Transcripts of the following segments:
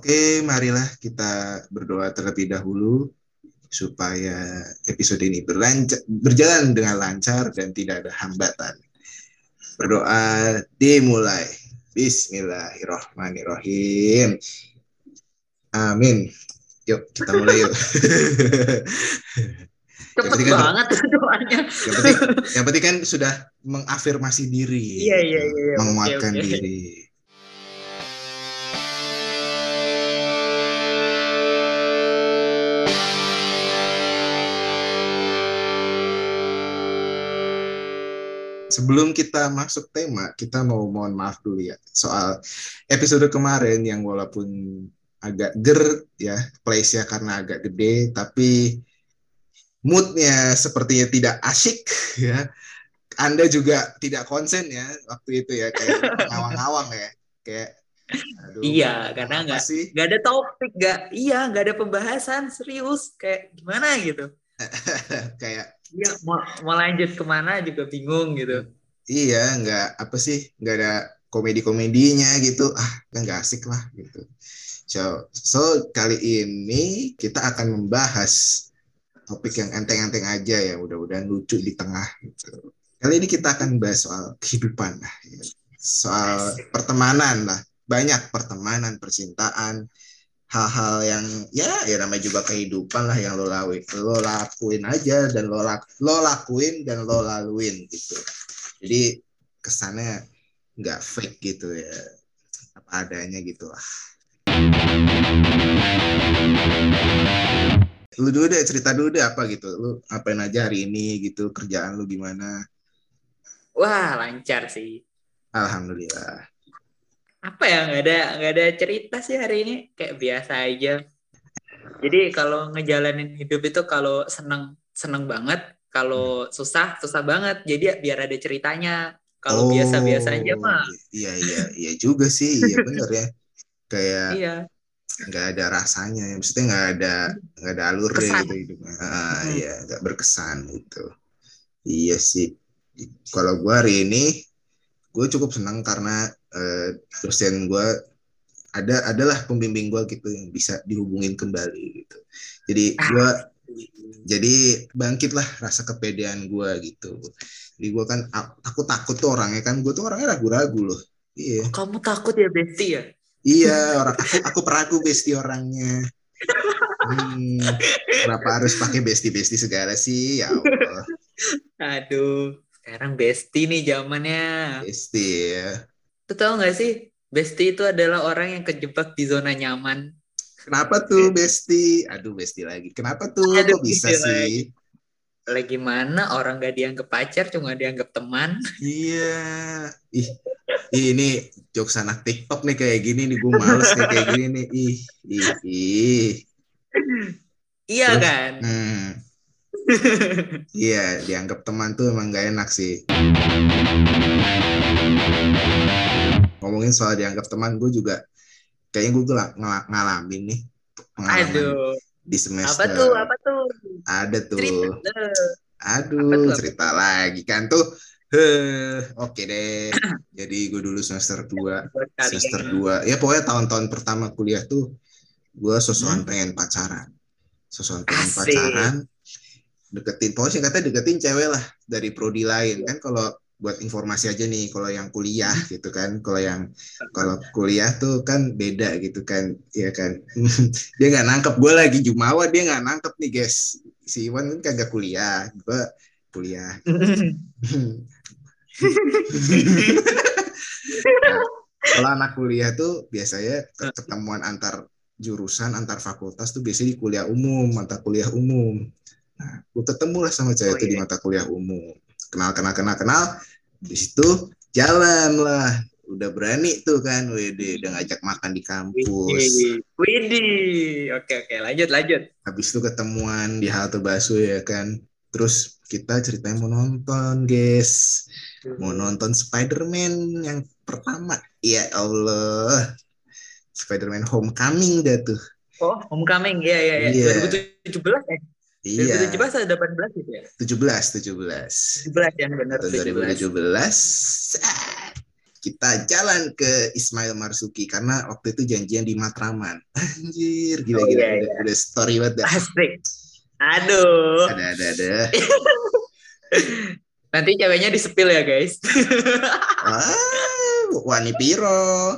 Oke, marilah kita berdoa terlebih dahulu supaya episode ini berlancar, berjalan dengan lancar dan tidak ada hambatan. Berdoa dimulai. Bismillahirrahmanirrahim. Amin. Yuk, kita mulai yuk. Cepet yang banget kan, doanya. Yang penting, yang penting kan sudah mengafirmasi diri. Iya, iya, iya. Menguatkan okay, okay. diri. Sebelum kita masuk tema, kita mau mohon maaf dulu ya soal episode kemarin yang walaupun agak ger ya place-nya karena agak gede, tapi moodnya sepertinya tidak asyik ya. Anda juga tidak konsen ya waktu itu ya kayak ngawang-ngawang ya kayak Aduh, iya, karena nggak nggak ada topik, nggak iya nggak ada pembahasan serius kayak gimana gitu. kayak Iya, mau, mau lanjut ke mana juga bingung gitu. Iya, nggak apa sih, nggak ada komedi-komedinya gitu. Ah, kan nggak asik lah gitu. So, so kali ini kita akan membahas topik yang enteng-enteng aja ya, mudah-mudahan lucu di tengah gitu. Kali ini kita akan bahas soal kehidupan lah, ya. soal pertemanan lah, banyak pertemanan, percintaan, hal-hal yang ya ya namanya juga kehidupan lah yang lo lakuin lo lakuin aja dan lo lak lo lakuin dan lo laluin gitu. Jadi kesannya nggak fake gitu ya. Apa adanya gitu lah. Lu dulu deh cerita dulu deh apa gitu. Lu apain aja hari ini gitu kerjaan lu gimana? Wah lancar sih. Alhamdulillah apa ya nggak ada nggak ada cerita sih hari ini. Kayak biasa aja. Jadi kalau ngejalanin hidup itu kalau seneng seneng banget. Kalau hmm. susah susah banget. Jadi biar ada ceritanya. Kalau oh, biasa biasa aja mah. iya iya iya juga sih. Iya bener ya. Kayak iya. nggak ada rasanya ya. Maksudnya nggak ada nggak ada alurnya gitu hidupnya. Ah, hmm. iya nggak berkesan gitu. Iya sih. Kalau gue hari ini gue cukup senang karena uh, dosen gue ada adalah pembimbing gue gitu yang bisa dihubungin kembali gitu. Jadi gue jadi bangkitlah rasa kepedean gue gitu. Jadi gue kan takut takut tuh orangnya kan gue tuh orangnya ragu-ragu loh. Iya. Oh, kamu takut ya Besti ya? Iya orang aku aku peragu Besti orangnya. Hmm, kenapa harus pakai Besti Besti segala sih? Ya Allah. Aduh sekarang Besti nih zamannya Besti ya Tuh tau gak sih, Besti itu adalah orang yang kejebak di zona nyaman. Kenapa tuh Besti? Aduh Besti lagi. Kenapa tuh? Aduh, Kok bisa sih? Lagi mana orang gak dianggap pacar, cuma dianggap teman. Iya. Ih, ini jokes anak TikTok nih kayak gini nih. Gue males nih kayak gini nih. Ih, ih, ih. Iya Terus, kan? Hmm. Iya, dianggap teman tuh emang gak enak sih ngomongin soal dianggap teman gue juga kayaknya gue ng ngalamin nih pengalaman Aduh. di semester apa tuh apa tuh ada tuh cerita. aduh tuh, cerita lagi kan tuh Huh, oke okay deh. Jadi gue dulu semester 2, semester dua. Ya pokoknya tahun-tahun pertama kuliah tuh gue sosokan hmm. pengen pacaran. Sosokan pengen Asik. pacaran. Deketin, pokoknya katanya deketin cewek lah dari prodi lain. Kan kalau buat informasi aja nih kalau yang kuliah gitu kan kalau yang kalau kuliah tuh kan beda gitu kan ya kan. Dia nggak nangkep gue lagi jumawa dia nggak nangkep nih guys. Si Iwan kan kagak kuliah gue kuliah. Nah, kalau anak kuliah tuh biasanya ketemuan antar jurusan antar fakultas tuh biasanya di kuliah umum mata kuliah umum nah gue ketemu lah sama cewek oh, iya. di mata kuliah umum. Kenal kenal kenal kenal. Di situ jalan lah udah berani tuh kan Widi udah ngajak makan di kampus. Widi oke oke lanjut lanjut. Habis itu ketemuan di halte basu ya kan. Terus kita ceritanya mau nonton guys. Mau nonton Spider-Man yang pertama. Ya Allah. Spider-Man Homecoming dah tuh. Oh Homecoming. Ya ya ya yeah. 2017 ya Iya. 2017 atau 18 gitu ya? 17, 17. 17 yang benar. 2017. 2017. kita jalan ke Ismail Marzuki karena waktu itu janjian di Matraman. Anjir, gila-gila Oh, iya, udah, udah story banget. dah. Asik. Aduh. Ada ada ada. Nanti ceweknya disepil ya guys. Wah, Wani Piro.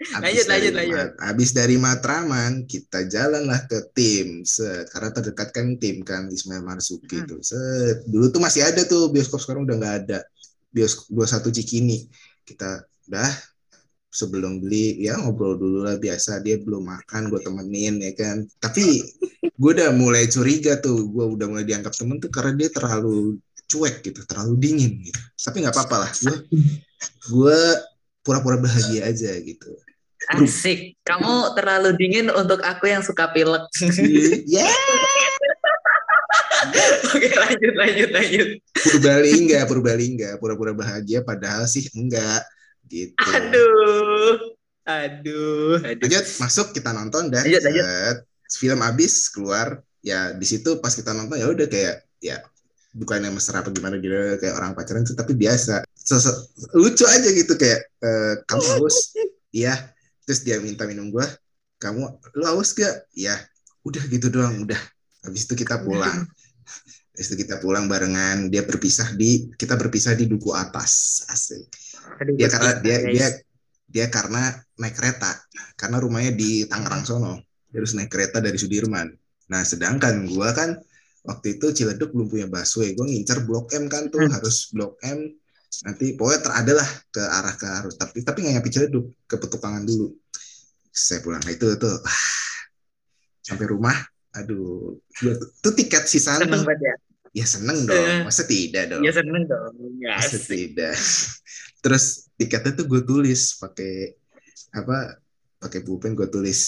Lanjut, lanjut, lanjut. Habis dari Matraman, kita jalanlah ke tim. Set. Karena terdekat kan tim kan Ismail Marzuki Hmm. tuh. Set. Dulu tuh masih ada tuh bioskop sekarang udah nggak ada. Bioskop 21 Cikini. Kita udah sebelum beli ya ngobrol dulu lah biasa dia belum makan gue temenin ya kan tapi gue udah mulai curiga tuh gue udah mulai dianggap temen tuh karena dia terlalu cuek gitu terlalu dingin gitu tapi nggak apa-apa lah gue gue pura-pura bahagia aja gitu Asik. Kamu terlalu dingin untuk aku yang suka pilek. ya Oke lanjut lanjut lanjut. purbalingga purbalingga pura-pura bahagia padahal sih enggak gitu Aduh. Aduh. Aduh. lanjut masuk kita nonton dah Lanjut, lanjut. Film habis keluar ya di situ pas kita nonton ya udah kayak ya bukannya mesra apa gimana gitu kayak orang pacaran sih tapi biasa Sese- lucu aja gitu kayak eh, kamu haus? Iya. Terus dia minta minum gua kamu lu haus gak? Iya. Udah gitu doang udah. Habis itu kita pulang. Habis itu kita pulang barengan. Dia berpisah di kita berpisah di duku atas. Asik. Dia karena dia dia dia karena naik kereta. Karena rumahnya di Tangerang sono. Dia harus naik kereta dari Sudirman. Nah sedangkan gua kan waktu itu Ciledug belum punya busway. Gue ngincer blok M kan tuh Hmm. harus blok M nanti pokoknya terada lah ke arah ke arus tapi tapi nggak nyampe Ciledug ke petukangan dulu saya pulang Nah, itu tuh ah, sampai rumah aduh tuh, tuh tiket sisaan seneng tuh banget ya. ya seneng dong Eh. masa tidak dong Ya seneng dong. Ya, Masa asik. tidak. Terus tiketnya tuh gue tulis pakai apa? Pakai pulpen gue tulis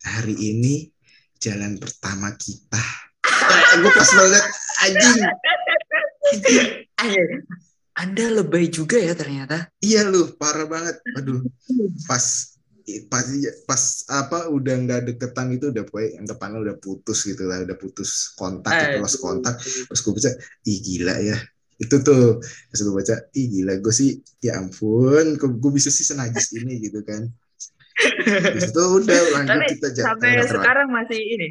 hari ini jalan pertama kita. gue pas banget anjing. Anda lebay juga ya ternyata. Iya lu parah banget. Aduh pas pas pas apa udah nggak deketan itu udah pokoknya yang depannya udah putus gitu lah udah putus kontak gitu lost Aduh. kontak terus gue baca ih gila ya itu tuh terus gue baca ih gila gue sih ya ampun kok gue bisa sih senajis ini gitu kan terus itu udah lanjut Tapi kita ja- Sampai terus. sekarang masih ini.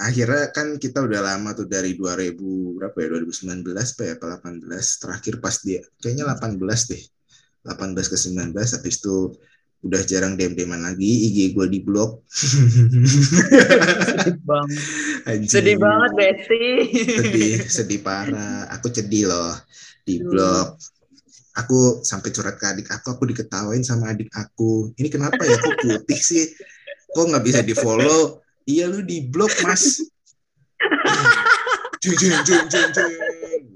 Akhirnya kan kita udah lama tuh dari 2000 berapa ya 2019 apa ya apa 18 terakhir pas dia kayaknya 18 deh. 18 ke 19 habis itu udah jarang dem-deman lagi IG gue di blok Sedih banget. Anjing. Sedih banget Betty. sedih sedih parah. Aku sedih loh di blog aku sampai curhat ke adik aku aku diketawain sama adik aku. Ini kenapa ya kok putih sih? Kok nggak bisa di follow iya lu di blog mas jeng jeng jeng jeng jeng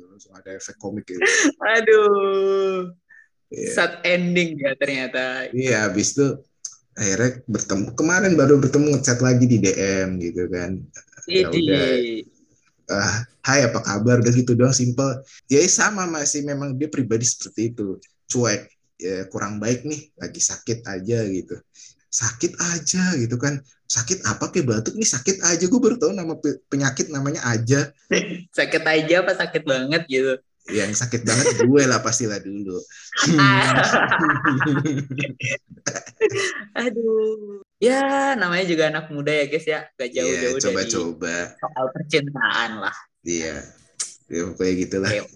langsung ada efek komik gitu Aduh. Iya. Sad ending ya ternyata. iya habis itu akhirnya bertemu kemarin baru bertemu ngechat lagi di DM gitu kan Ya Idi. udah. ah hai apa kabar udah gitu doang simple ya sama masih memang dia pribadi seperti itu cuek ya kurang baik nih lagi sakit aja gitu sakit aja gitu kan sakit apa kayak batuk nih sakit aja gue baru tahu nama pe- penyakit namanya aja Sakit aja apa sakit banget gitu. yang sakit banget gue lah pastilah dulu Aduh. Ya, namanya juga anak muda ya guys ya. Gak Iya jauh-jauh dari coba-coba soal percintaan lah. iya ya, pokoknya gitulah Oke.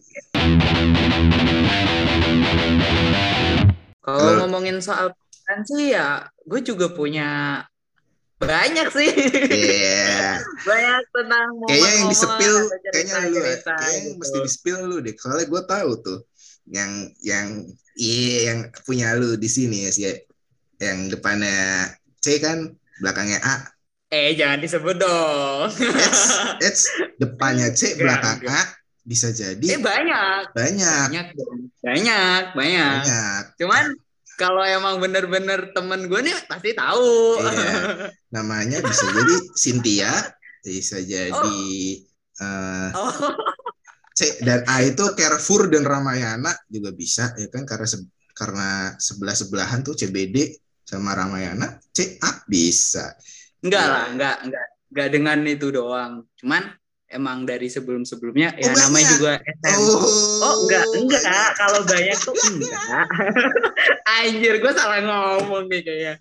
Kalau Kalau- ngomongin soal percintaan sih ya, gue juga punya banyak sih. Iya banyak tentang kayaknya yang disepil kayaknya lu ya. kayaknya gitu. mesti disepil lu deh soalnya gue tahu tuh yang yang iya yang punya lu di sini ya sih yang depannya C kan belakangnya A Eh, jangan disebut dong. it's, it's depannya C belakang. A bisa jadi eh, banyak. banyak. Banyak, banyak. banyak Cuman kalau emang bener-bener temen gue nih pasti tahu. Iya. namanya bisa jadi Cynthia bisa jadi eh, oh, C dan A itu Carrefour dan Ramayana juga bisa ya kan karena se- karena sebelah sebelahan tuh CBD sama Ramayana C A bisa enggak Iya. lah, enggak, enggak, enggak dengan itu doang. Cuman emang dari sebelum-sebelumnya ya Oh, namanya banyak. juga SM. Oh, Oh enggak, enggak. Kalau banyak tuh enggak. Anjir, gue salah ngomong nih kayaknya.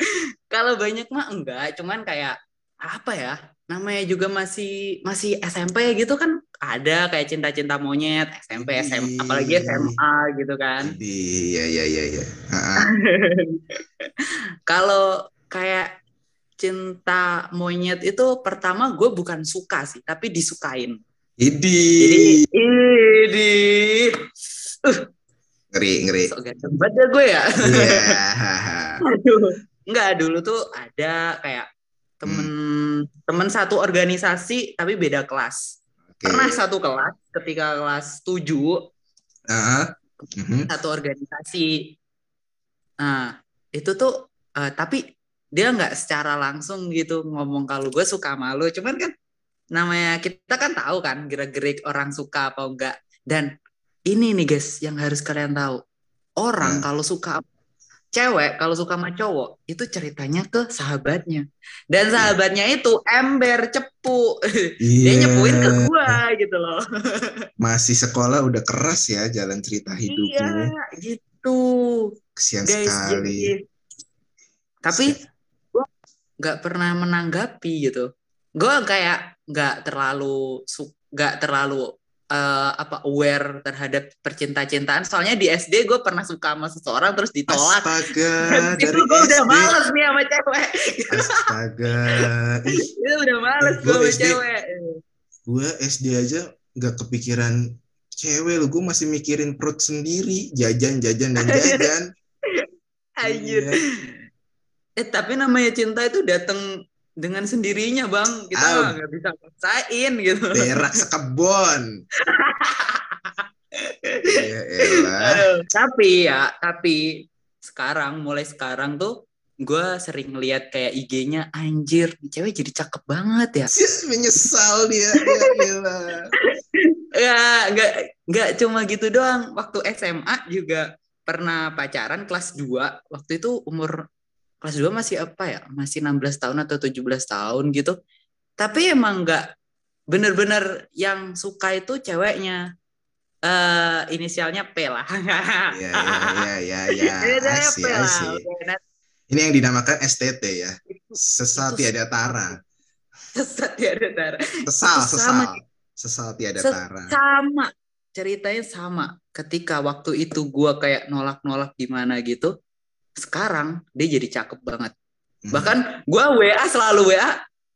Kalau banyak mah enggak, cuman kayak apa ya? Namanya juga masih masih SMP gitu kan ada kayak cinta-cinta monyet, SMP, SMA, apalagi SMA gitu kan. Iya iya iya iya. Kalau kayak cinta monyet itu pertama gue bukan suka sih, tapi disukain. Idi. Jadi, ini ngeri ngeri. ganteng banget ya gue ya. Aduh. Enggak, dulu tuh ada kayak temen temen satu organisasi tapi beda kelas. Oke. Pernah satu kelas ketika kelas 7 Ah, mhm. satu organisasi. Nah, itu tuh eh, tapi dia nggak secara langsung gitu ngomong kalau gue suka malu. Cuman kan namanya kita kan tahu kan gerak-gerik orang suka apa enggak. Dan ini nih guys yang harus kalian tahu. Orang Hmm. kalau suka cewek kalau suka sama cowok itu ceritanya ke sahabatnya. Dan sahabatnya itu ember cepu. Dia Iya. nyepuin ke gua gitu loh. Masih sekolah udah keras ya jalan cerita hidupnya. Iya, gitu. Kesian guys sekali. jadi tapi gue nggak pernah menanggapi gitu. Gue kayak nggak terlalu su- nggak terlalu eh, apa aware terhadap percinta-cintaan. Soalnya di SD gue pernah suka sama seseorang terus ditolak. Astaga, itu gue udah males nih sama cewek. Astaga. Itu udah males Eh, gue gua sama SD. cewek. gue SD aja nggak kepikiran cewek lu gue masih mikirin perut sendiri. Jajan jajan dan jajan. Anjir. Iya. Eh tapi namanya cinta itu datang dengan sendirinya bang kita Au. mah nggak bisa paksain gitu berak sekebon ya tapi ya, tapi sekarang mulai sekarang tuh gue sering lihat kayak IG-nya anjir, cewek jadi cakep banget ya. Menyesal dia ya Ya, nggak nggak cuma gitu doang. Waktu SMA juga pernah pacaran kelas 2. Waktu itu umur kelas 2 masih apa ya? Masih 16 tahun atau 17 tahun gitu. Tapi emang nggak bener-bener yang suka itu ceweknya. eh inisialnya P lah. ya ya ya ya ini yang dinamakan STT ya sesal tiada tara sesat ya ada Tara. sesal sesal sesal tiada tara sama ceritanya sama ketika waktu itu gua kayak nolak-nolak gimana gitu sekarang dia jadi cakep banget Hmm. bahkan gua WA selalu WA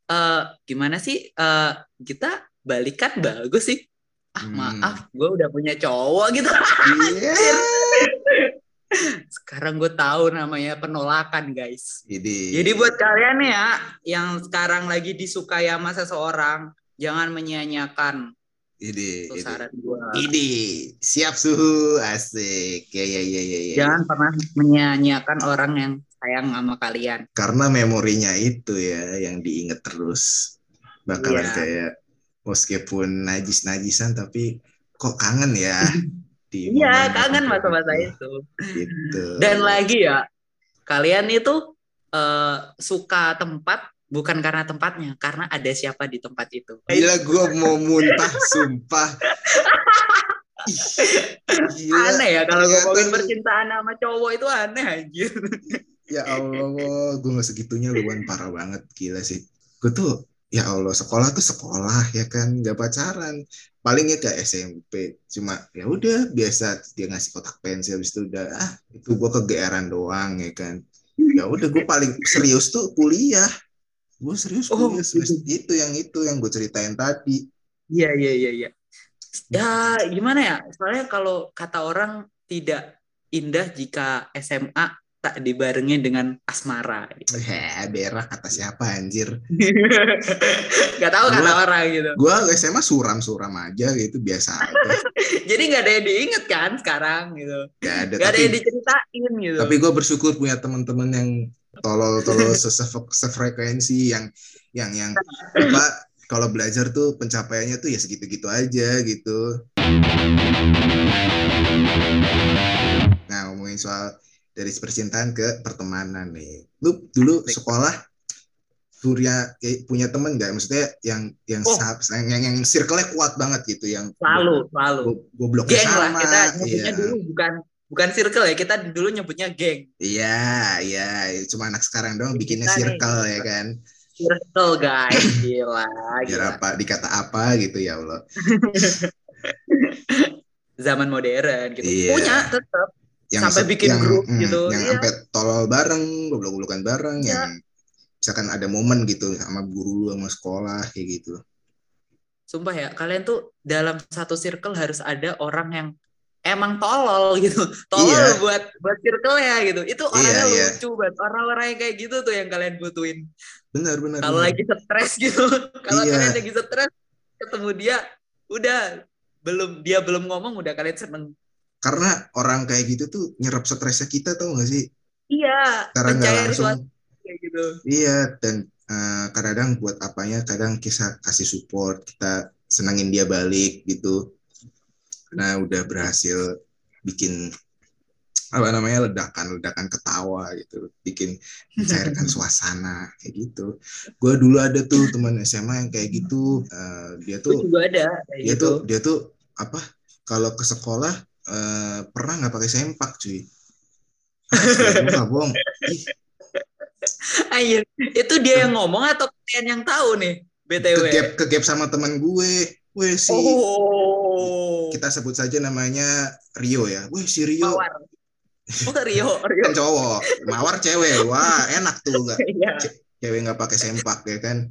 eh gimana sih eh kita balikan bagus sih ah Hmm. maaf gua udah punya cowok gitu Iya. sekarang gue tahu namanya penolakan guys Jadi, jadi buat kalian nih ya yang sekarang lagi disukai sama seseorang jangan menyia-nyiakan ini, itu ini, saran gua ini, siap suhu, asik, ya ya ya ya. ya. jangan pernah menyia-nyiakan orang yang sayang sama kalian. Karena memorinya itu ya yang diinget terus, bakalan Iya. kayak meskipun najis-najisan tapi kok kangen ya. di Iya, kangen itu. masa-masa itu. Gitu. Dan lagi ya, kalian itu eh, suka tempat bukan karena tempatnya, karena ada siapa di tempat itu. Gila gue mau muntah, sumpah. Gila. Aneh ya kalau ternyata ngomongin percintaan sama cowok itu aneh anjir. Ya Allah, gue gak segitunya lu Wan. parah banget, gila sih. Gue tuh, ya Allah, sekolah tuh sekolah ya kan, gak pacaran. Paling ya ke SMP, cuma ya udah biasa dia ngasih kotak pensil, habis itu udah ah itu gue kegeeran doang ya kan. Ya udah gue paling serius tuh kuliah. Gue serius Oh, kuliah, semester- itu yang itu yang gue ceritain tadi. Iya iya iya iya. Ya gimana ya? Soalnya kalau kata orang tidak indah jika SMA tak dibarengi dengan asmara. Gitu. Heh, berak kata siapa anjir. Gak tahu kata Gua- orang gitu. Gue SMA suram-suram aja gitu biasa aja. Jadi nggak ada yang diinget kan sekarang gitu. Gak ada. Gak ada tapi yang diceritain gitu. tapi gue bersyukur punya teman-teman yang tolol-tolol sefrekuensi yang yang yang apa kalau belajar tuh pencapaiannya tuh ya segitu-gitu aja gitu. Nah ngomongin soal dari percintaan ke pertemanan nih. Lu dulu sekolah punya kayak punya temen nggak maksudnya yang yang Oh. sahab- yang, yang yang circle-nya kuat banget gitu yang Selalu, selalu. go- gobloknya Geng lah sama kita iya. dulu bukan bukan circle ya, kita dulu nyebutnya geng. iya iya cuma anak sekarang doang bikinnya Kita nih. circle ya kan Circle guys, gila, biar gila. apa dikata apa gitu ya Allah Zaman modern gitu. Iya. Punya tetap. yang Sampai bikin yang, grup mm, gitu, yang iya. sampai tolol bareng goblok-goblokan bareng Iya. yang misalkan ada momen gitu sama guru lu sama sekolah kayak gitu Sumpah ya, kalian tuh dalam satu circle harus ada orang yang emang tolol gitu. Tolol Iya. buat buat circle ya gitu. Itu orangnya iya. lucu banget. Orang-orang yang kayak gitu tuh yang kalian butuhin. benar benar Kalau lagi stres gitu. Kalau Iya. kalian lagi stres ketemu dia udah belum dia belum ngomong udah kalian seneng. karena orang kayak gitu tuh nyerap stresnya kita tau gak sih Iya, cara nggak langsung kayak gitu. Iya, dan eh, kadang-kadang buat apanya, kadang kita kasih support, kita senangin dia balik gitu. Nah, udah berhasil bikin apa namanya ledakan-ledakan ketawa gitu, bikin mencairkan suasana kayak gitu. Gue dulu ada tuh teman SMA yang kayak gitu, Eh, dia Gue tuh juga ada kayak dia gitu. tuh dia tuh apa? Kalau ke sekolah eh, pernah nggak pakai sempak cuy? Gue nggak bohong. Anjir, itu dia yang ngomong atau kalian yang tahu nih? BTW. kegap kegap sama teman gue. Weh si Oh. Kita sebut saja namanya Rio ya. Wih si Rio Mawar. Oh, Rio, Rio. kan cowok, mawar cewek. Wah enak tuh nggak Iya. cewek nggak pakai sempak ya kan.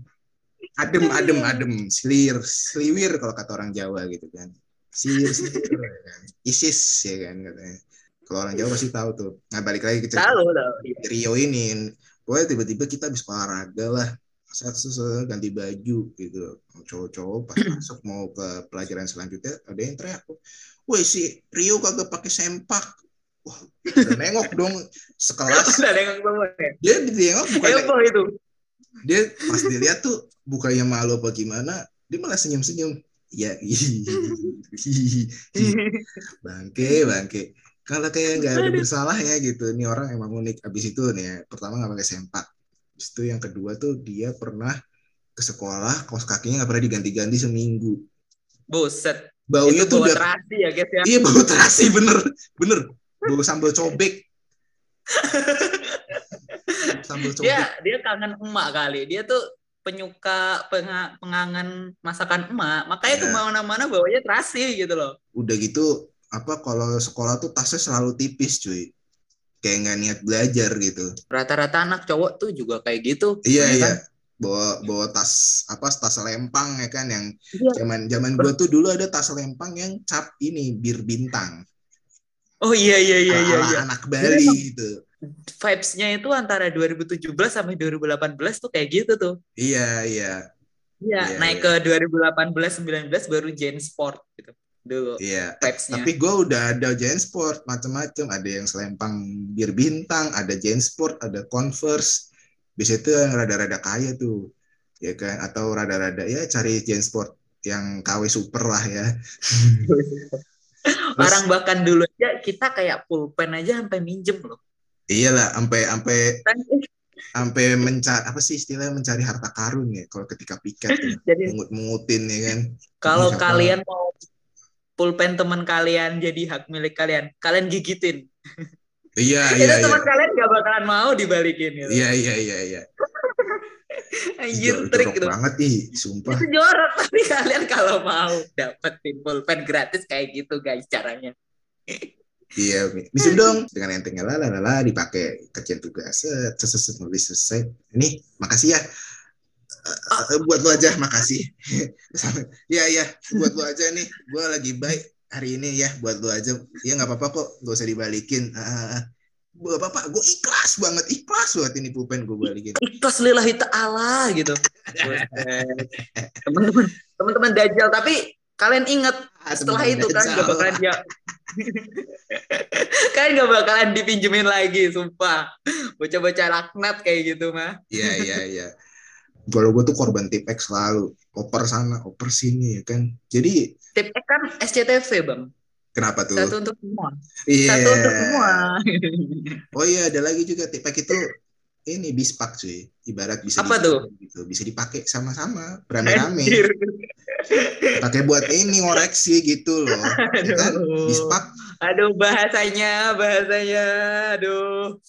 Adem adem adem, selir seliwir kalau kata orang Jawa gitu kan. Selir selir ya kan. Isis ya kan katanya. Kalau orang Jawa pasti tahu tuh. Nah balik lagi ke cerita Tahu, tahu. Iya. Rio ini. Pokoknya tiba-tiba kita habis olahraga lah. Ganti baju gitu. Cowok-cowok pas masuk mau ke pelajaran selanjutnya ada yang teriak. Woi si Rio kagak pakai sempak. Wah, udah nengok dong sekelas. Udah nengok ya. Dia ditengok bukannya Heboh itu. dia pas dilihat tuh bukannya malu apa gimana, dia malah senyum-senyum. Ya, bangke, bangke. Kalau kayak nggak ada bersalahnya gitu, ini orang emang unik. Abis itu nih, ya, pertama nggak pakai sempak. Itu yang kedua tuh dia pernah ke sekolah, kaos kakinya nggak pernah diganti-ganti seminggu. Buset. Baunya itu tuh udah, terasi ya, guys ya. iya bau terasi bener, bener. Bau sambal cobek. sambal cobek. Dia dia kangen emak kali. Dia tuh penyuka penga- pengangen masakan emak. Makanya Iya. ke mana-mana bawanya terasi gitu loh. Udah gitu, apa kalau sekolah tuh tasnya selalu tipis cuy. Kayak nggak niat belajar gitu. Rata-rata anak cowok tuh juga kayak gitu. Iya Ya iya. kan? Bawa bawa tas apa tas lempang ya kan yang Iya. zaman zaman gua tuh dulu ada tas lempang yang cap ini bir bintang. Oh iya iya iya iya. iya. anak Bali gitu. Vibes-nya itu antara 2017 sampai 2018 tuh kayak gitu tuh. Iya iya Iya, Iya, naik iya. ke 2018 19 baru Gen Sport gitu. Dulu iya. vibes-nya. Tapi gua udah ada Gen Sport macam-macam. Ada yang selempang bir bintang, ada Gen Sport, ada Converse. Biasanya tuh yang rada-rada kaya tuh, ya kan? Atau rada-rada ya cari Gen Sport yang KW super lah ya. Orang bahkan dulu aja kita kayak pulpen aja sampai minjem loh. Iyalah, sampai sampai Kan, sampai mencari apa sih istilahnya mencari harta karun ya kalau ketika piket tuh Jadi mengut-mengutin ya kan. kalau kalian mau pulpen teman kalian jadi hak milik kalian, kalian gigitin. Iya Itu iya iya. teman kalian gak bakalan mau dibalikin gitu. Iya iya iya iya. Anjir Jorok- trik jorok gitu. banget ih, sumpah. Itu jorok tapi kalian kalau mau dapetin pulpen gratis kayak gitu guys caranya. Iya, bisa dong dengan entengnya lah lah lah, dipakai kerjaan tugas set set set, set, nulis selesai. Ini makasih ya. Eh, buat lo aja makasih. Iya iya, buat lo aja nih. Gue lagi baik hari ini ya buat lo aja. Ya nggak apa-apa kok, gak usah dibalikin. Ah, gue apa-apa, gue ikhlas banget, ikhlas banget ini pulpen gue balikin. Ikhlas lillahi ta'ala gitu. Teman-teman teman-teman dajjal tapi kalian ingat Ah, setelah teman-teman itu kan gak bakalan dia kalian gak bakalan dipinjemin lagi sumpah bocah-bocah laknat kayak gitu mah Iya iya iya. Kalau gue tuh korban tipek selalu oper sana oper sini ya kan. Jadi tip X kan SCTV bang kenapa tuh? satu untuk semua Iya. satu untuk semua Oh iya ada lagi juga tipek itu ini bispak cuy ibarat bisa Apa dipakai tuh? gitu bisa dipakai sama-sama rame-rame Anjir. pakai buat ini ngoreksi gitu loh ya kan Aduh. bispak Aduh bahasanya, bahasanya, aduh.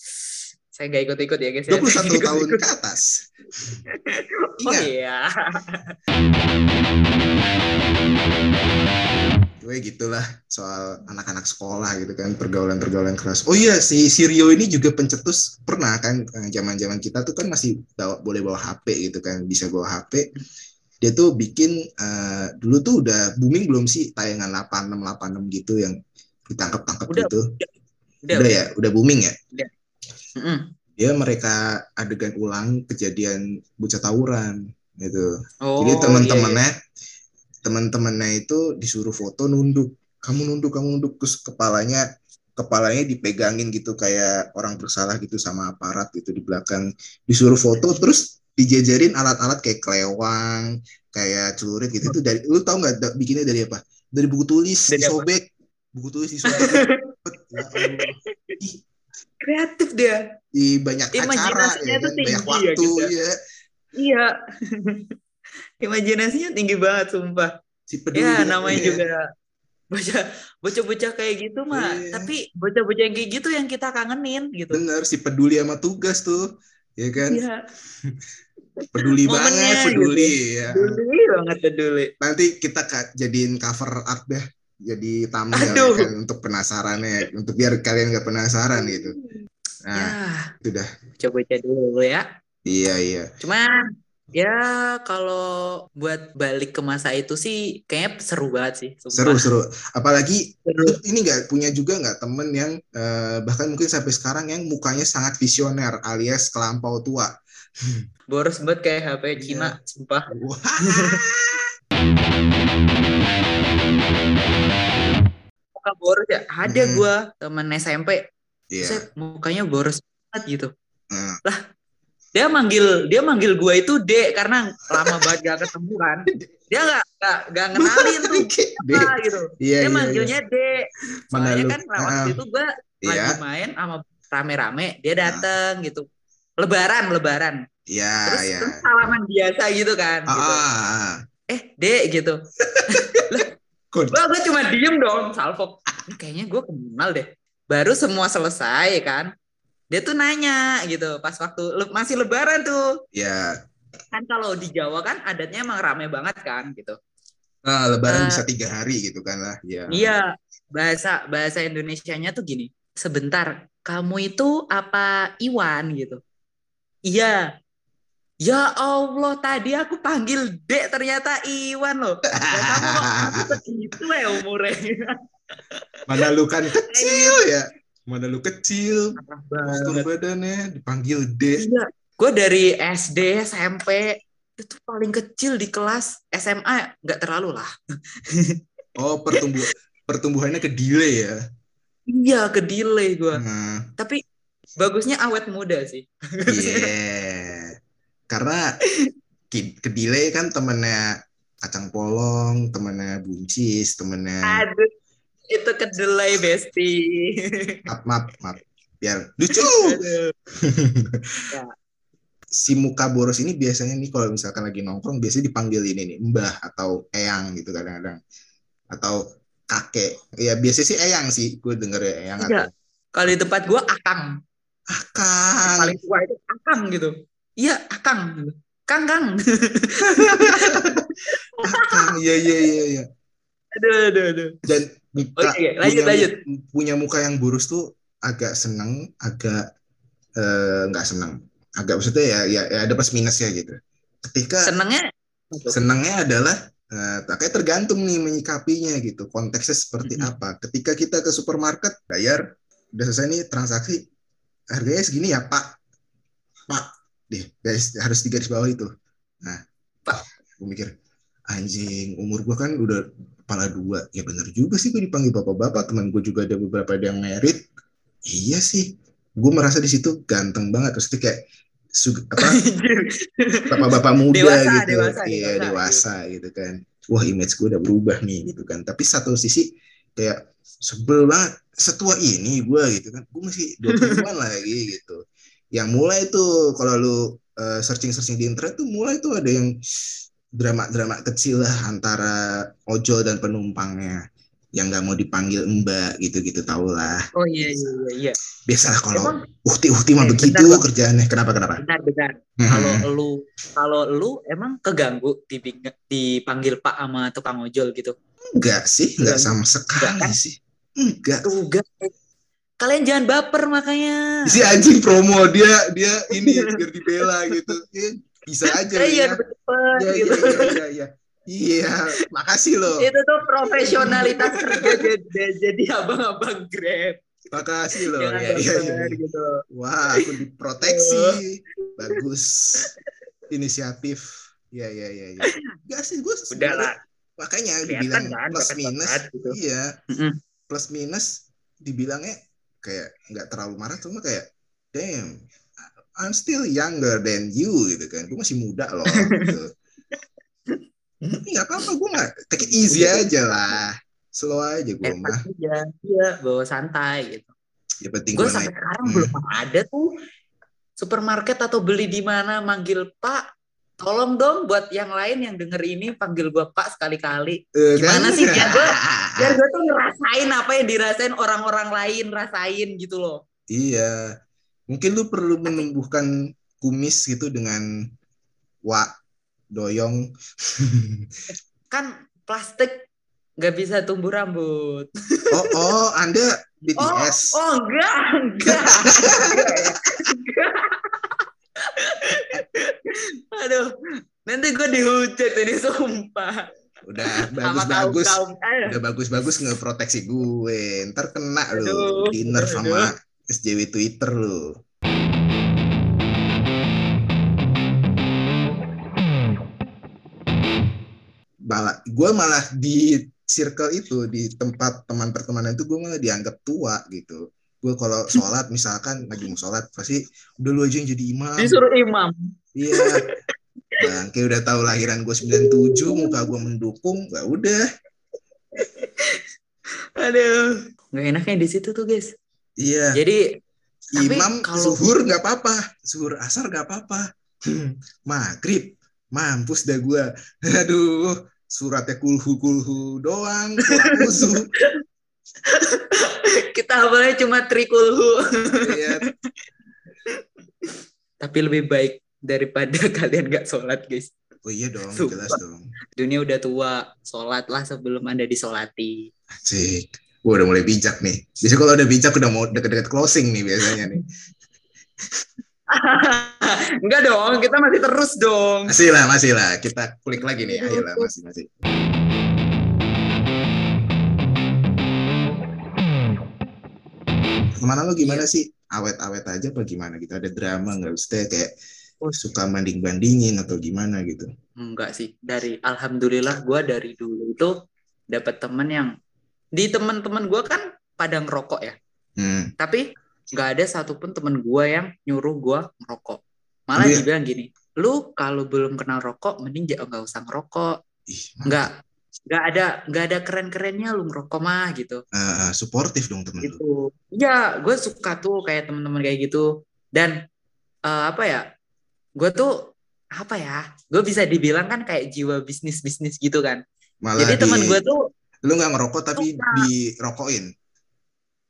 Saya nggak ikut-ikut ya guys. ya. 21 tahun Ikut-ikut. ke atas Oh Ingat, iya. gue gitulah soal anak-anak sekolah gitu kan pergaulan-pergaulan keras. Oh iya si Sirio ini juga pencetus pernah kan eh, zaman-zaman kita tuh kan masih bawa, boleh bawa HP gitu kan bisa bawa HP. Dia tuh bikin eh, dulu tuh udah booming belum sih tayangan 86 86 gitu yang ditangkap-tangkap Udah, gitu. Udah, Udah ya, udah booming ya. Mm-mm. Dia mereka adegan ulang kejadian bocah tawuran gitu. Oh, Jadi iya, teman-temannya teman-temannya itu disuruh foto nunduk. Kamu nunduk, kamu nunduk terus kepalanya kepalanya dipegangin gitu kayak orang bersalah gitu sama aparat gitu di belakang. Disuruh foto terus dijajarin alat-alat kayak kelewang, kayak celurit gitu. Itu dari lu tahu nggak da- bikinnya dari apa? Dari buku tulis Dari apa? disobek. Buku tulis disobek. Ya. Ih, Kreatif dia. di banyak acara ya tuh kan? tinggi banyak ya, waktu gitu. ya. Iya. Imajinasinya tinggi banget sumpah. Si peduli Ya namanya iya. juga bocah bocah-bocah kayak gitu mah. Iya. Tapi bocah-bocah yang kayak gitu yang kita kangenin gitu. bener si peduli sama tugas tuh ya kan Iya. peduli Momennya banget gitu. peduli ya Peduli banget peduli. nanti kita jadiin cover art deh jadi thumbnail ya kan untuk penasarannya untuk biar kalian nggak penasaran gitu nah ya, itu dah coba-coba dulu ya. iya iya Cuma ya kalau buat balik ke masa itu sih kayaknya seru banget sih. sumpah. seru seru apalagi Seru. ini nggak punya juga nggak temen yang eh, bahkan mungkin sampai sekarang yang mukanya sangat visioner alias kelampau tua Boros banget kayak HP. Cina, sumpah. Muka boros ya. Ada Hmm. gua temen SMP, Iya. set mukanya boros banget gitu. Nah, Dia manggil dia manggil gua itu D karena lama banget gak ketemu kan. Dia nggak nggak nggak ngenalin tuh apa gitu. Iya, Dia iya, manggilnya D. Mana Soalnya kan lewat Ah. situ gua Iya. lagi main sama rame-rame, dia dateng gitu. Lebaran, lebaran. Iya, Terus, iya. terus salaman biasa gitu kan. Ah, gitu. ah, ah. Eh, D gitu. Kok Gua, gua cuma diem dong. Ini kayaknya gue kenal deh. Baru semua selesai kan. Dia tuh nanya gitu pas waktu le- masih lebaran tuh. ya Kan kalau di Jawa kan adatnya emang rame banget kan gitu. ah, lebaran Eh, bisa tiga hari gitu kan lah. Ya. Iya, bahasa bahasa Indonesianya tuh gini. Sebentar, kamu itu apa Iwan gitu? Iya. Ya Allah, tadi aku panggil Dek ternyata Iwan loh. Ya kamu kok aku segitu ya umurnya. Mana lu kan kecil ya. Mana lu kecil. Postur badannya dipanggil D. Iya, gue dari SD, SMP itu paling kecil di kelas SMA nggak terlalu lah. Oh, pertumbuh pertumbuhannya ke delay ya. Iya, ke delay gue. Nah, Tapi bagusnya awet muda sih. yeah. Karena ke delay kan temennya kacang polong, temennya buncis, temennya Aduh, itu kedelai besti. maaf maaf maaf biar lucu. Si muka boros ini biasanya nih kalau misalkan lagi nongkrong biasanya dipanggil ini nih mbah atau eyang gitu kadang-kadang atau kakek ya biasanya sih eyang sih gue denger ya eyang Iya. atau Kalau di tempat gue akang, akang paling tua itu akang gitu. Iya, akang. gitu. Kang, kang. akang iya iya iya iya aduh, aduh, aduh. dan muka, Oke, lanjut, punya, lanjut. punya muka yang boros tuh agak seneng agak eh, nggak seneng agak maksudnya ya, ya ya ada plus minusnya gitu ketika Senengnya senangnya adalah eh, kayak tergantung nih menyikapinya gitu konteksnya seperti Mhm. apa ketika kita ke supermarket bayar udah selesai nih transaksi harganya segini ya pak pak deh guys harus di garis bawah itu. Nah gue mikir anjing umur gue kan udah kepala dua. Ya bener juga sih gue dipanggil bapak-bapak. Teman gue juga ada beberapa ada yang merit. Iya sih. Gue merasa di situ ganteng banget. Terus kayak su- apa bapak-bapak muda Dewasa, gitu. dewasa, iya dewasa, dewasa gitu kan. Wah image gue udah berubah nih gitu kan. Tapi satu sisi kayak sebel banget. Setua ini gue gitu kan. Gue masih 20-an lagi gitu yang mulai tuh kalau lu uh, searching-searching di internet tuh mulai tuh ada yang drama-drama kecil lah antara ojol dan penumpangnya yang nggak mau dipanggil mbak gitu-gitu tau lah. Oh iya iya iya. iya. Biasalah kalau uhti-uhti mah eh, begitu bentar, kerjaannya. Kenapa kenapa? Benar benar. Hmm. Kalau lu kalau lu emang keganggu dipanggil Pak sama tukang ojol gitu? Enggak sih, enggak sama sekali enggak, kan? sih. Enggak. Enggak. Kalian jangan baper makanya. Si anjing promo dia dia ini biar dibela gitu. Ya, bisa aja ya. Iya, iya, iya, iya, iya. Iya, makasih loh. Itu tuh profesionalitas kerja jadi, jadi abang-abang Grab. Makasih loh. ya, iya, iya. Gitu. Wah, aku diproteksi. Bagus. Inisiatif. Iya, iya, iya. Ya. Gak sih, gue Udah lah. Makanya dibilang kan, plus minus. Gitu. Iya. Plus minus dibilangnya kayak nggak terlalu marah cuma kayak damn I'm still younger than you gitu kan. Gue masih muda loh gitu. Tapi nggak apa-apa gue nggak take it easy iya. aja lah. Slow aja gue mah. iya iya bawa santai gitu. Ya penting gue sampai sekarang hmm. belum ada tuh supermarket atau beli di mana manggil pak tolong dong buat yang lain yang denger ini panggil gue pak sekali-kali. Uh, gimana kan? sih? Biar gue biar gue tuh ngerasain apa yang dirasain orang-orang lain rasain gitu loh. Iya. Mungkin lu perlu menumbuhkan kumis gitu dengan wa doyong. Kan plastik nggak bisa tumbuh rambut. Oh oh anda BTS oh, oh enggak enggak, enggak. Aduh nanti gue dihujat ini sumpah. Udah bagus bagus udah bagus bagus ngeproteksi gue. Ntar kena lu. Dinner sama SJW Twitter lu. Malah gue malah di circle itu di tempat teman pertemanan itu gue malah dianggap tua gitu. Gue kalau sholat misalkan lagi mau sholat pasti udah lu aja yang jadi imam. Disuruh imam iya. Bang kayak udah tahu lahiran gue 97 muka gue mendukung gak udah. Aduh. Nggak enaknya di situ tuh guys. Iya. Jadi imam kalau... suhur nggak apa-apa suhur asar nggak apa-apa. Hmm, maghrib mampus dah gue aduh suratnya kulhu kulhu doang kulhu kita awalnya cuma trikulhu. Iya. tapi lebih baik daripada kalian gak sholat guys oh iya dong Sumpah. jelas dong dunia udah tua sholat lah sebelum anda disolati asik Gue udah mulai bijak nih. Biasanya kalau udah bijak udah mau deket-deket closing nih biasanya nih. Enggak dong, kita masih terus dong. Masih lah, masih lah. Kita klik lagi nih. Ayo lah, masih, masih. Ke mana lo gimana iya. sih? Awet-awet aja apa gimana gitu? Ada drama nggak? Maksudnya kayak oh. suka banding-bandingin atau gimana gitu? Enggak sih. Dari Alhamdulillah gue dari dulu itu dapat temen yang di teman-teman gue kan pada ngerokok ya. Hmm. Tapi nggak ada satupun temen gue yang nyuruh gue ngerokok malah yeah. dibilang gini lu kalau belum kenal rokok mending jangan nggak usah ngerokok nggak nggak ada nggak ada keren kerennya lu ngerokok mah gitu uh, suportif dong temen gitu ya gue suka tuh kayak teman-teman kayak gitu dan uh, apa ya gue tuh apa ya gue bisa dibilang kan kayak jiwa bisnis bisnis gitu kan Malah jadi teman gue tuh lu nggak ngerokok tapi suka. dirokokin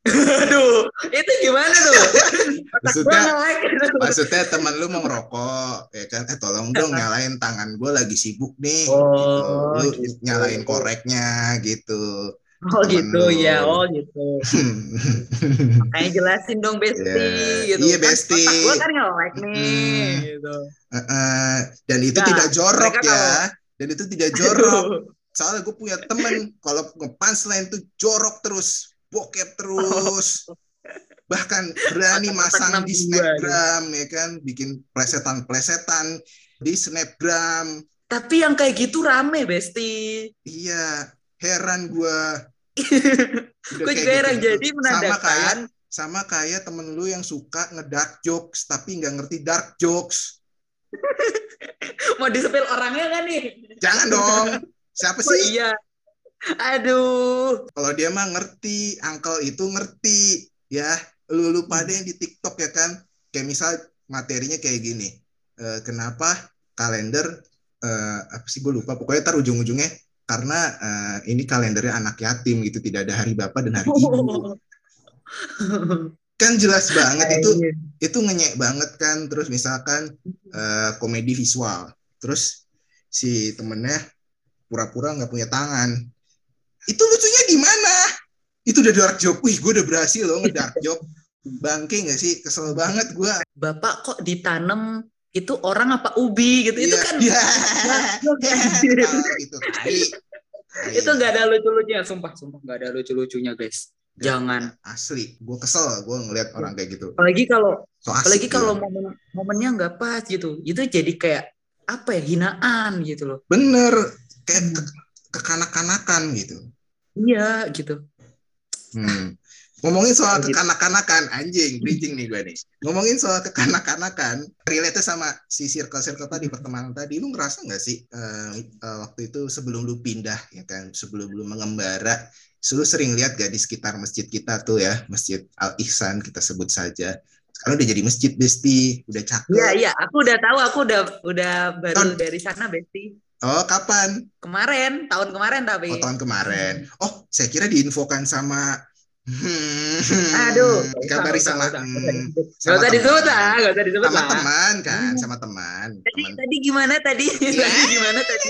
Aduh, itu gimana tuh? maksudnya, maksudnya teman lu mau ngerokok, ya kan? Eh tolong dong nyalain tangan gue lagi sibuk nih. Oh, gitu. Lu gitu. nyalain koreknya gitu. Oh gitu lu. ya, oh gitu. Makanya jelasin dong Besti yeah. gitu. Iya kan. Besti. Gue kan nge-like nih hmm. gitu. Uh, uh, dan itu nah, tidak jorok ya. Kalau... Dan itu tidak jorok. Soalnya gue punya temen kalau nge-punchline tuh jorok terus bokep terus bahkan berani masang di snapgram ya kan bikin plesetan-plesetan di snapgram tapi yang kayak gitu rame besti iya heran gue gue juga heran gitu. jadi menandakan sama kayak sama kayak temen lu yang suka ngedark jokes tapi nggak ngerti dark jokes mau disepil orangnya kan nih jangan dong siapa oh, sih iya Aduh. Kalau dia mah ngerti, uncle itu ngerti ya. Lu lu pada yang di TikTok ya kan. Kayak misal materinya kayak gini. Uh, kenapa kalender uh, apa sih gue lupa pokoknya tar ujung-ujungnya karena uh, ini kalendernya anak yatim gitu tidak ada hari bapak dan hari ibu. kan jelas banget itu itu ngenyek banget kan terus misalkan uh, komedi visual terus si temennya pura-pura nggak punya tangan. Itu lucunya gimana itu udah dark joke. Wih gue udah berhasil loh ngedark joke. Bangke nggak sih? Kesel banget gue bapak kok ditanam itu orang apa ubi gitu. Itu iya. kan ya. itu itu nggak ada lucu-lucunya sumpah sumpah. Nggak ada lucu-lucunya guys. Jangan. Asli. Gue kesel gue ngeliat orang kayak gitu. Apalagi kalau so apalagi kalau momen momennya nggak pas gitu. Itu jadi kayak apa ya hinaan gitu loh. Bener. Kayak hmm. ke kekanak-kanakan gitu. Iya gitu. Hmm. Ngomongin soal kekanak-kanakan, anjing, bridging nih gue nih. Ngomongin soal kekanak-kanakan, relate sama si circle-circle tadi, pertemanan tadi, lu ngerasa nggak sih uh, uh, waktu itu sebelum lu pindah, ya kan, sebelum lu mengembara, lu sering lihat gak di sekitar masjid kita tuh ya, Masjid Al-Ihsan kita sebut saja, sekarang udah jadi masjid Besti, udah cakep. Iya iya, aku udah tahu, aku udah udah baru Ton. dari sana Besti. Oh, kapan? Kemarin, tahun kemarin tapi. Oh, tahun kemarin. Oh, saya kira diinfokan sama Hmm, Aduh, hmm, sama gak usah disebut lah, gak usah disebut sama teman kan, sama teman. Tadi teman. tadi gimana tadi? Yeah. tadi gimana tadi?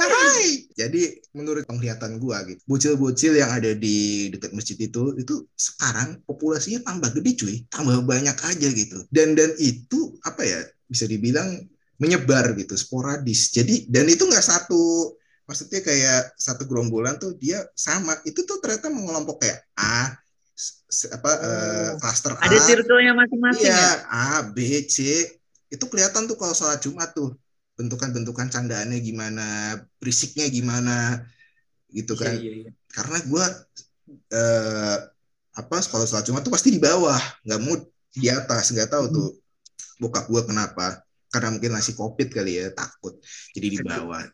Hai. Jadi menurut penglihatan gua gitu, bocil-bocil yang ada di dekat masjid itu itu sekarang populasinya tambah gede cuy, tambah banyak aja gitu. Dan dan itu apa ya bisa dibilang menyebar gitu, sporadis. Jadi dan itu nggak satu maksudnya kayak satu gerombolan tuh dia sama. Itu tuh ternyata mengelompok kayak A apa uh, cluster A. Ada circle-nya masing-masing iya, ya? A B C. Itu kelihatan tuh kalau sholat Jumat tuh. Bentukan-bentukan candaannya gimana berisiknya gimana gitu iya, kan. iya, iya, iya. karena gue uh, apa kalau sholat Jumat tuh pasti di bawah. Nggak mau di atas. Nggak tahu hmm. tuh bokap gue kenapa. Karena mungkin masih covid kali ya takut. Jadi di bawah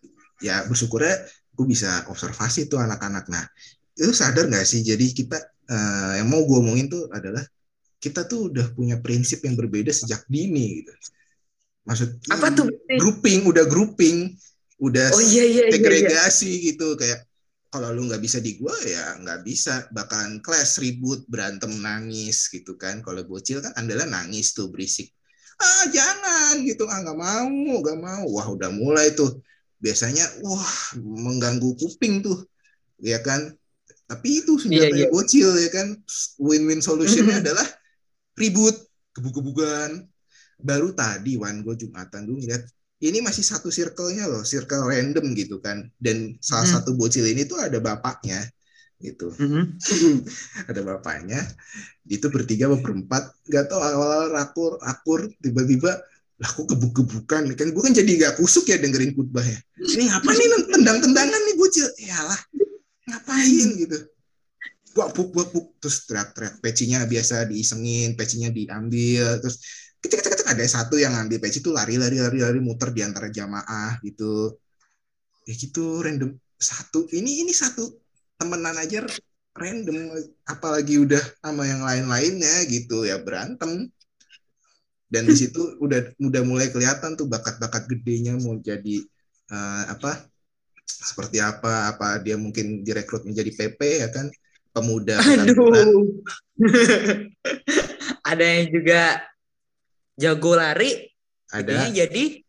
ya bersyukurnya gue bisa observasi tuh anak-anak. Nah itu sadar nggak sih? Jadi kita uh, yang mau gue omongin tuh adalah kita tuh udah punya prinsip yang berbeda sejak dini gitu. Maksud apa tuh? grouping udah grouping udah oh, iya, iya, segregasi iya, iya. gitu. Kayak kalau lu nggak bisa di gua ya nggak bisa. Bakalan clash ribut berantem nangis gitu kan. Kalau bocil kan andalan nangis tuh berisik. Ah jangan gitu. Ah nggak mau nggak mau. Wah udah mulai tuh biasanya wah mengganggu kuping tuh ya kan tapi itu senjata yeah, yeah. bocil ya kan win-win solutionnya adalah ribut gebuk-gebukan baru tadi Wan gue jumatan gue ngeliat ini masih satu circle-nya loh circle random gitu kan dan salah mm. satu bocil ini tuh ada bapaknya gitu mm-hmm. ada bapaknya itu bertiga berempat nggak tahu awal rakur akur tiba-tiba lah kok gebuk-gebukan kan gue kan jadi gak kusuk ya dengerin khutbah ya. Ini apa nih? Tendang-tendangan nih bocil lah ngapain gitu? Buak buk buak buk terus teriak-teriak. Pecinya biasa diisengin pecinya diambil. Terus kecil kecil kecil ada satu yang ngambil peci itu lari lari lari lari muter di antara jamaah gitu. Ya gitu random. Satu ini ini satu temenan aja random. Apalagi udah sama yang lain-lainnya gitu. Ya berantem dan di situ udah udah mulai kelihatan tuh bakat-bakat gedenya mau jadi uh, apa seperti apa apa dia mungkin direkrut menjadi PP ya kan? Pemuda Aduh. ada yang juga jago lari ada. jadi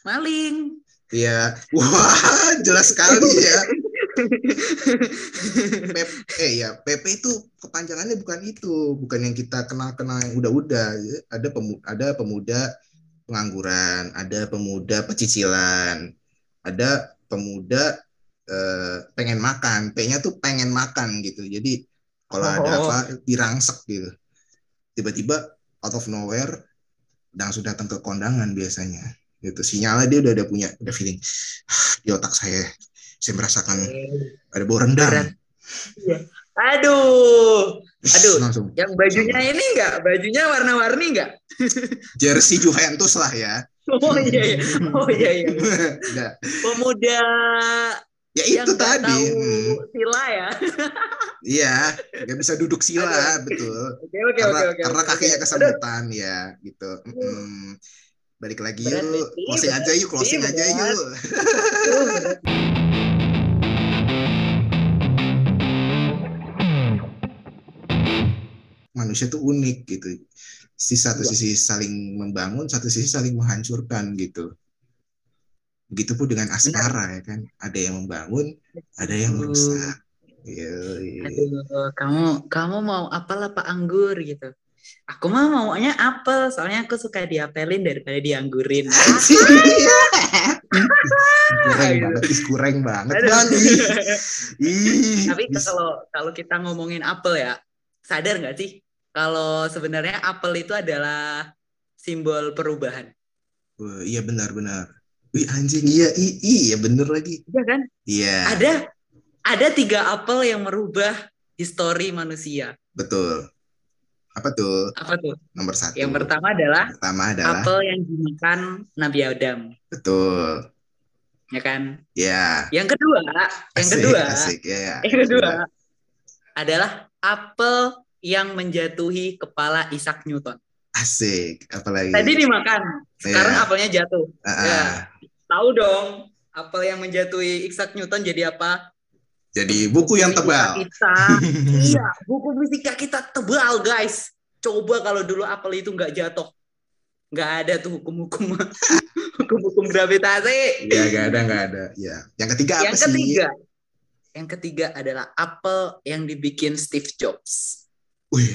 maling. Iya, wah jelas sekali ya. Pep, eh ya PP itu kepanjangannya bukan itu, bukan yang kita kenal-kenal yang udah-udah. Ada pemuda, ada pemuda pengangguran, ada pemuda pecicilan, ada pemuda eh, pengen makan. P-nya tuh pengen makan gitu. Jadi kalau oh. ada apa dirangsek gitu. Tiba-tiba out of nowhere langsung datang ke kondangan biasanya gitu sinyalnya dia udah ada punya udah feeling di otak saya saya merasakan ada bau rendang. Iya. Aduh, aduh. Langsung. Yang bajunya ini enggak, bajunya warna-warni enggak? Jersey Juventus lah ya. Oh iya iya. Oh iya iya. Pemuda Ya yang itu nggak tadi. tahu Hmm. sila ya. Iya, nggak bisa duduk sila, betul. Oke oke karena oke oke. karena kakinya oke. kesemutan ya, gitu. Mm-mm. Balik lagi Berat, yuk, closing aja yuk, closing aja yuk. Manusia tuh unik gitu. Di satu Iya. sisi saling membangun, satu sisi saling menghancurkan gitu. Begitupun dengan asmara ya kan, ada yang membangun, ada yang merusak. Yoi. Aduh, kamu kamu mau apel apa anggur gitu? Aku mah maunya apel, soalnya aku suka diapelin daripada dianggurin. Gitu. banget, is goreng banget kan. Tapi kalau kalau kita ngomongin apel ya, sadar nggak sih kalau sebenarnya apel itu adalah simbol perubahan, Wah, iya benar-benar. Wih anjing, iya, i- iya bener lagi. ya kan? Iya, Ada ada tiga apel yang merubah histori manusia. betul. Apa tuh? Apa tuh? Nomor satu. Yang pertama adalah Pertama adalah apel yang dimakan Nabi Adam, betul. ya kan? Ya. Yang kedua, yang Asik, kedua, asik ya. ya. yang kedua adalah apel yang menjatuhi kepala Isaac Newton. Asik. Apalagi. Tadi dimakan, sekarang Iya. apelnya jatuh. Ah, Ya. ah. Tahu dong, apel yang menjatuhi Isaac Newton jadi apa? Jadi buku yang tebal. Kita, iya, buku fisika kita tebal, guys. Coba kalau dulu apel itu nggak jatuh, nggak ada tuh hukum-hukum hukum-hukum gravitasi. Ya, gak ada, gak ada. Ya. Yang ketiga apa yang sih? ketiga, yang ketiga adalah apel yang dibikin Steve Jobs. Wih,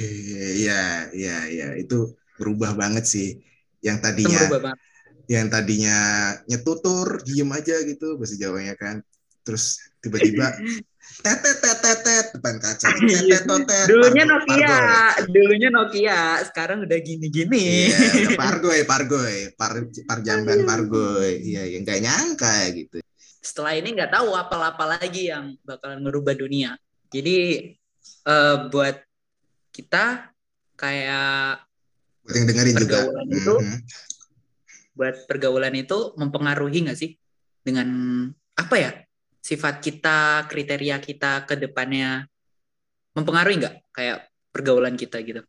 ya, ya, ya. Itu berubah banget sih. Yang tadinya yang tadinya nyetutur diem aja gitu bahasa Jawanya kan. Terus tiba-tiba tetet tetet tet depan kaca. Tetet tetet Dulunya pargo- Nokia, dulunya Nokia, sekarang udah gini-gini. iya udah pargoy pargoy. Par parjamban pargoy. Iya yang nggak nyangka ya gitu. Setelah ini nggak tahu apa-apa lagi yang bakalan merubah dunia. Jadi eh, buat kita kayak buat yang dengerin juga itu Mhm. buat pergaulan itu mempengaruhi nggak sih dengan apa ya sifat kita, kriteria kita ke depannya mempengaruhi nggak kayak pergaulan kita gitu?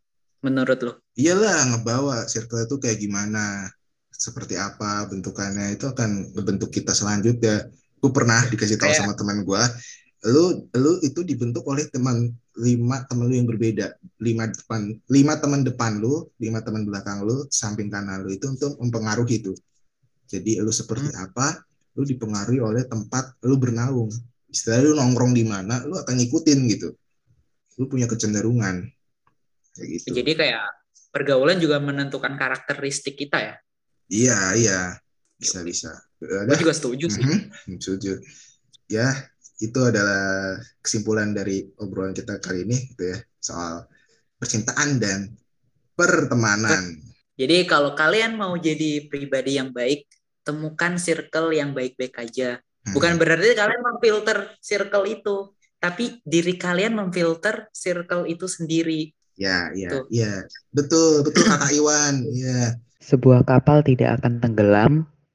Menurut lo? iyalah ngebawa circle itu kayak gimana seperti apa bentukannya itu akan ngebentuk kita selanjutnya gue pernah dikasih tahu Kayak- sama teman gue lu lu itu dibentuk oleh teman lima teman lu yang berbeda lima depan lima teman depan lu lima teman belakang lu samping kanan lu itu untuk mempengaruhi itu jadi lu seperti apa lu dipengaruhi oleh tempat lu bernaung istilahnya lu nongkrong di mana lu akan ngikutin gitu lu punya kecenderungan kayak gitu Jadi kayak pergaulan juga menentukan karakteristik kita ya. Iya, iya. Bisa, bisa. Gue juga setuju sih. Mhm, setuju. Ya, itu adalah kesimpulan dari obrolan kita kali ini gitu ya, soal percintaan dan pertemanan. Jadi kalau kalian mau jadi pribadi yang baik, temukan circle yang baik-baik aja. Hmm. Bukan berarti kalian memfilter circle itu, tapi diri kalian memfilter circle itu sendiri. Ya, ya, Tuh. ya. Betul, betul Kakak Iwan. Ya. Sebuah kapal tidak akan tenggelam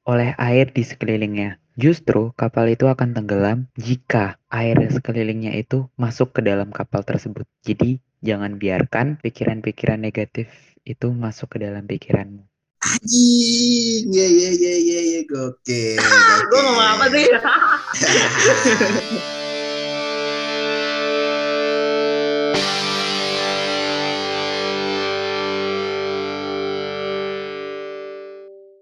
oleh air di sekelilingnya. Justru kapal itu akan tenggelam jika air sekelilingnya itu masuk ke dalam kapal tersebut. Jadi jangan biarkan pikiran-pikiran negatif itu masuk ke dalam pikiranmu. Anjing. Ya, ya, ya, ya, ya. Gokil. Gue ngomong apa sih?